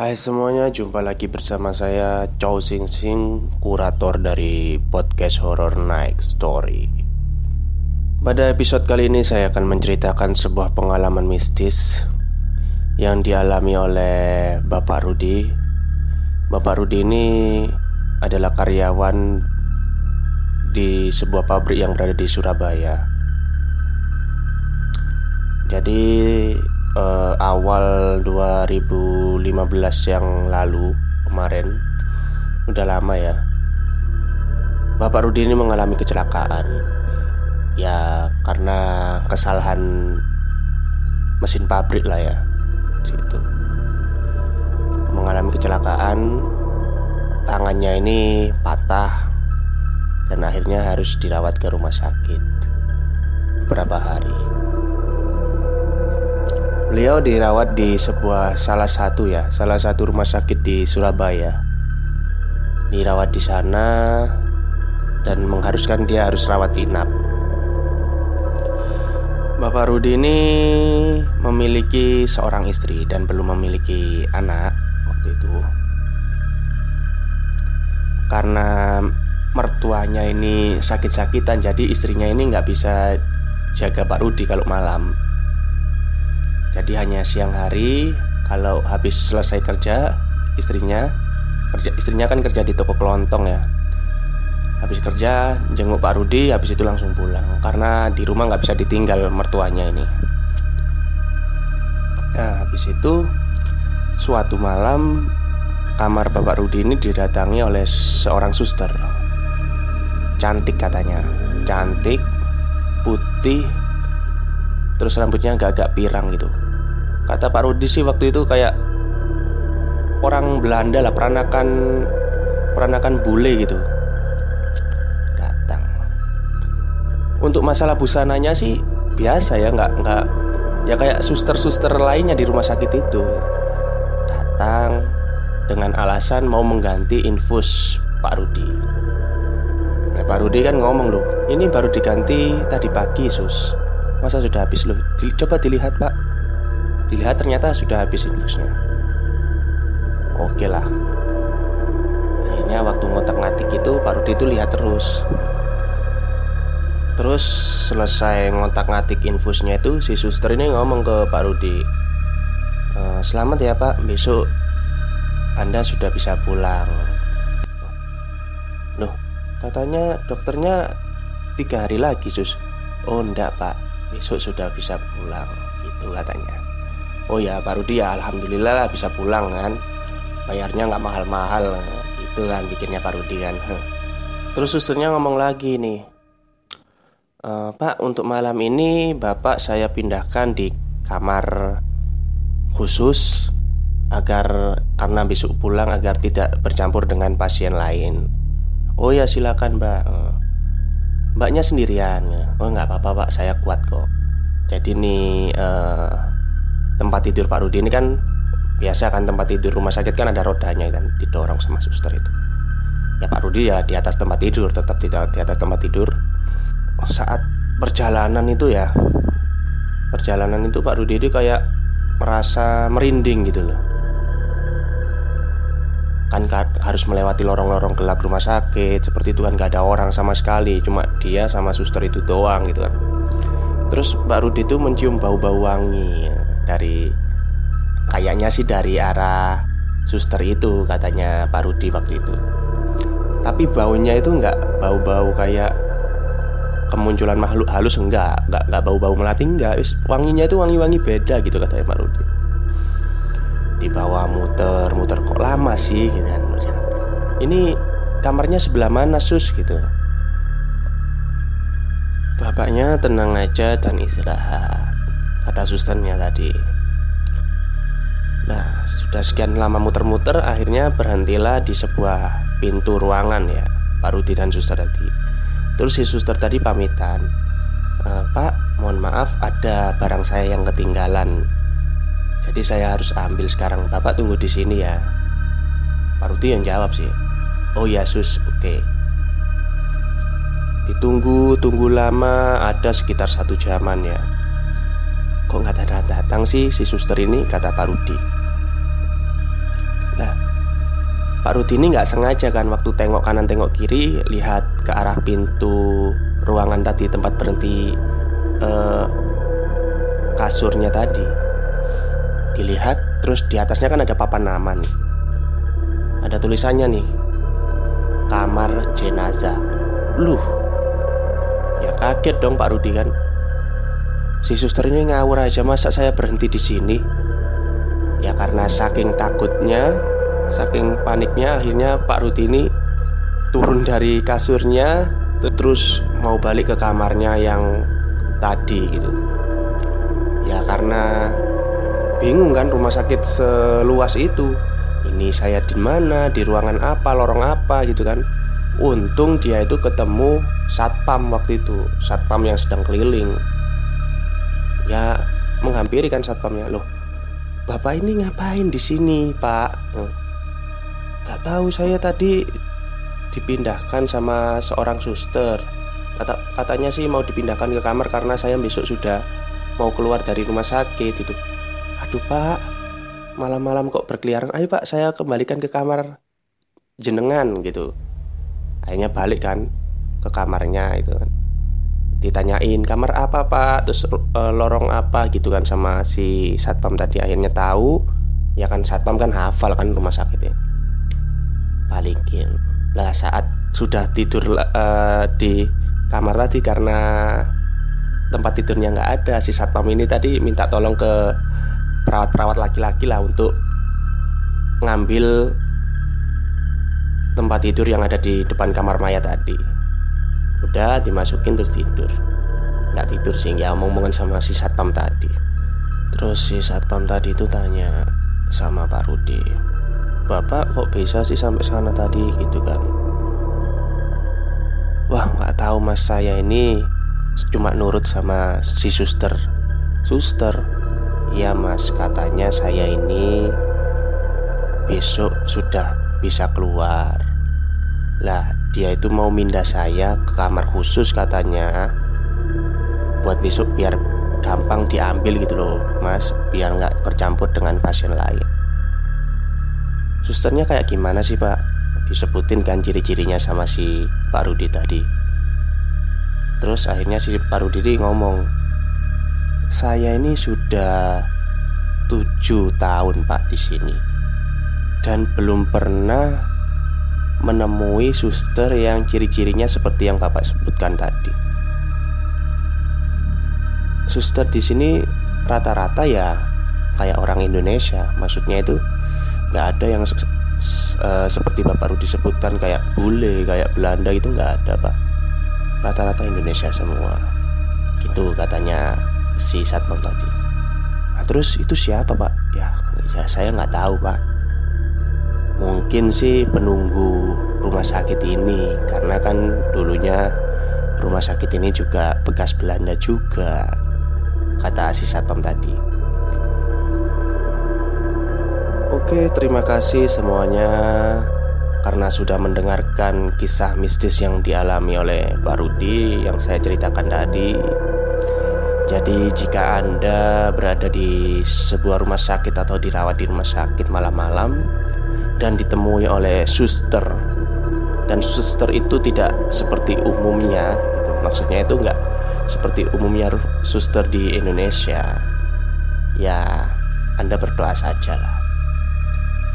Hai semuanya, jumpa lagi bersama saya Chow Sing Sing, kurator dari podcast Horror Night Story. Pada episode kali ini saya akan menceritakan sebuah pengalaman mistis yang dialami oleh Bapak Rudi. Bapak Rudi ini adalah karyawan di sebuah pabrik yang berada di Surabaya. Jadi uh, awal 2015 yang lalu kemarin udah lama ya. Bapak Rudi ini mengalami kecelakaan. Ya karena kesalahan mesin pabrik lah ya situ mengalami kecelakaan tangannya ini patah dan akhirnya harus dirawat ke rumah sakit beberapa hari. Beliau dirawat di sebuah salah satu ya, salah satu rumah sakit di Surabaya. Dirawat di sana dan mengharuskan dia harus rawat inap. Bapak Rudi ini memiliki seorang istri dan belum memiliki anak waktu itu. Karena mertuanya ini sakit-sakitan, jadi istrinya ini nggak bisa jaga Pak Rudi kalau malam. Jadi hanya siang hari kalau habis selesai kerja istrinya kerja istrinya kan kerja di toko kelontong ya. Habis kerja jenguk Pak Rudi habis itu langsung pulang karena di rumah nggak bisa ditinggal mertuanya ini. Nah, habis itu suatu malam kamar Bapak Rudi ini didatangi oleh seorang suster. Cantik katanya, cantik, putih, Terus rambutnya agak-agak pirang gitu. Kata Pak Rudi sih waktu itu kayak Orang Belanda lah Peranakan Peranakan bule gitu. Datang. Untuk masalah busananya sih Biasa ya nggak nggak Ya kayak suster-suster lainnya di rumah sakit itu. Datang Dengan alasan mau mengganti infus Pak Rudi. Nah Pak Rudi kan ngomong loh Ini baru diganti tadi pagi sus Masa sudah habis loh? Coba dilihat pak. Dilihat ternyata sudah habis infusnya Oke lah. Akhirnya waktu ngotak-ngatik itu Pak Rudi itu lihat terus. Terus selesai ngotak-ngatik infusnya itu Si suster ini ngomong ke Pak Rudi e, Selamat ya pak. Besok Anda sudah bisa pulang. Loh Katanya dokternya Tiga hari lagi sus. Oh enggak pak besok sudah bisa pulang itu katanya. Oh ya baru dia alhamdulillah lah bisa pulang kan. Bayarnya nggak mahal-mahal itu kan bikinnya Pak Rudi kan. Terus susternya ngomong lagi nih e, Pak untuk malam ini bapak saya pindahkan di kamar khusus agar karena besok pulang agar tidak bercampur dengan pasien lain. Oh ya silakan mbak Mbaknya sendirian. Oh nggak apa-apa pak. Saya kuat kok. Jadi nih uh, Tempat tidur Pak Rudi ini kan Biasa kan tempat tidur rumah sakit kan ada rodanya kan Didorong sama suster itu. Ya Pak Rudi ya di atas tempat tidur Tetap di, di atas tempat tidur. Saat perjalanan itu ya Perjalanan itu Pak Rudi itu kayak Merasa merinding gitu loh kan harus melewati lorong-lorong gelap rumah sakit. Seperti itu kan gak ada orang sama sekali cuma dia sama suster itu doang gitu kan. Terus Mbak Rudi itu mencium bau-bau wangi. Dari kayaknya sih dari arah suster itu katanya Pak Rudi waktu itu. Tapi baunya itu nggak bau-bau kayak kemunculan makhluk halus enggak nggak nggak bau-bau melati enggak wanginya itu wangi-wangi beda gitu katanya Pak Rudi di bawah muter muter kok lama sih gitu kan ini kamarnya sebelah mana sus gitu? Bapaknya tenang aja dan istirahat kata susternya tadi. Nah sudah sekian lama muter-muter akhirnya berhentilah di sebuah pintu ruangan ya Pak Rudi dan suster tadi. Terus si suster tadi pamitan e, Pak mohon maaf ada barang saya yang ketinggalan jadi saya harus ambil sekarang. Bapak tunggu di sini ya. Pak Rudi yang jawab sih. Oh ya sus, oke. Okay. Ditunggu, tunggu lama, ada sekitar satu jaman ya. Kok nggak datang-datang sih si suster ini? Kata Pak Rudi. Pak Rudi ini nggak sengaja kan waktu tengok kanan tengok kiri lihat ke arah pintu ruangan tadi tempat berhenti uh, kasurnya tadi dilihat terus di atasnya kan ada papan nama nih. Ada tulisannya nih. Kamar jenazah. Luh ya kaget dong Pak Rudi kan? Si suster ini ngawur aja masa saya berhenti di sini? Ya karena saking takutnya Saking paniknya akhirnya Pak Rudi ini turun dari kasurnya terus mau balik ke kamarnya yang tadi gitu. Ya karena bingung kan rumah sakit seluas itu. Ini saya di mana, di ruangan apa, lorong apa gitu kan. Untung dia itu ketemu satpam waktu itu, satpam yang sedang keliling. Ya menghampiri kan satpamnya loh. Bapak ini ngapain di sini, Pak? Gak tahu saya tadi dipindahkan sama seorang suster. Kata katanya sih mau dipindahkan ke kamar karena saya besok sudah mau keluar dari rumah sakit itu. Aduh pak, malam-malam kok berkeliaran. Ayo pak, saya kembalikan ke kamar jenengan gitu. Akhirnya balik kan ke kamarnya itu kan. Ditanyain kamar apa pak, terus e, lorong apa gitu kan sama si satpam tadi. Akhirnya tahu, ya kan satpam kan hafal kan rumah sakit ya balikin lah saat sudah tidur uh, di kamar tadi karena tempat tidurnya nggak ada si satpam ini tadi minta tolong ke perawat-perawat laki-laki lah untuk ngambil tempat tidur yang ada di depan kamar mayat tadi. Udah dimasukin terus tidur. Nggak tidur sih nggak omong-omongan sama si satpam tadi. Terus si satpam tadi itu tanya sama Pak Rudi Bapak kok bisa sih sampai sana tadi? Gitu kan. Wah nggak tahu mas. Saya ini cuma nurut sama si suster. Suster Ya mas. Katanya saya ini besok sudah bisa keluar. Lah dia itu mau mindah saya ke kamar khusus katanya. Buat besok biar gampang diambil gitu loh mas. Biar nggak tercampur dengan pasien lain. Susternya kayak gimana sih pak? Disebutin kan ciri-cirinya sama si Pak Rudi tadi. Terus akhirnya si Pak Rudi ngomong Saya ini sudah tujuh tahun pak di sini Dan belum pernah menemui suster yang ciri-cirinya seperti yang bapak sebutkan tadi Suster di sini rata-rata ya kayak orang Indonesia Maksudnya itu nggak ada yang se uh, seperti Bapak Rudi sebutkan kayak bule, kayak Belanda itu nggak ada pak. Rata-rata Indonesia semua. Gitu katanya si satpam tadi. Nah, terus itu siapa pak? Ya, ya saya nggak tahu pak. Mungkin sih penunggu rumah sakit ini karena kan dulunya rumah sakit ini juga bekas Belanda juga kata si satpam tadi. Oke, terima kasih semuanya karena sudah mendengarkan kisah mistis yang dialami oleh Pak Rudi yang saya ceritakan tadi. Jadi jika Anda berada di sebuah rumah sakit atau dirawat di rumah sakit malam-malam dan ditemui oleh suster dan suster itu tidak seperti umumnya, gitu. maksudnya itu enggak seperti umumnya suster di Indonesia. Ya, Anda berdoa saja lah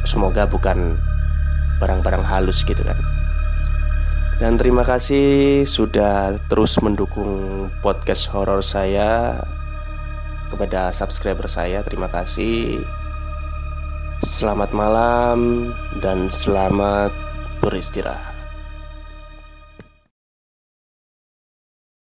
semoga bukan barang-barang halus gitu kan dan terima kasih sudah terus mendukung podcast horor saya kepada subscriber saya. Terima kasih. Selamat malam dan selamat beristirahat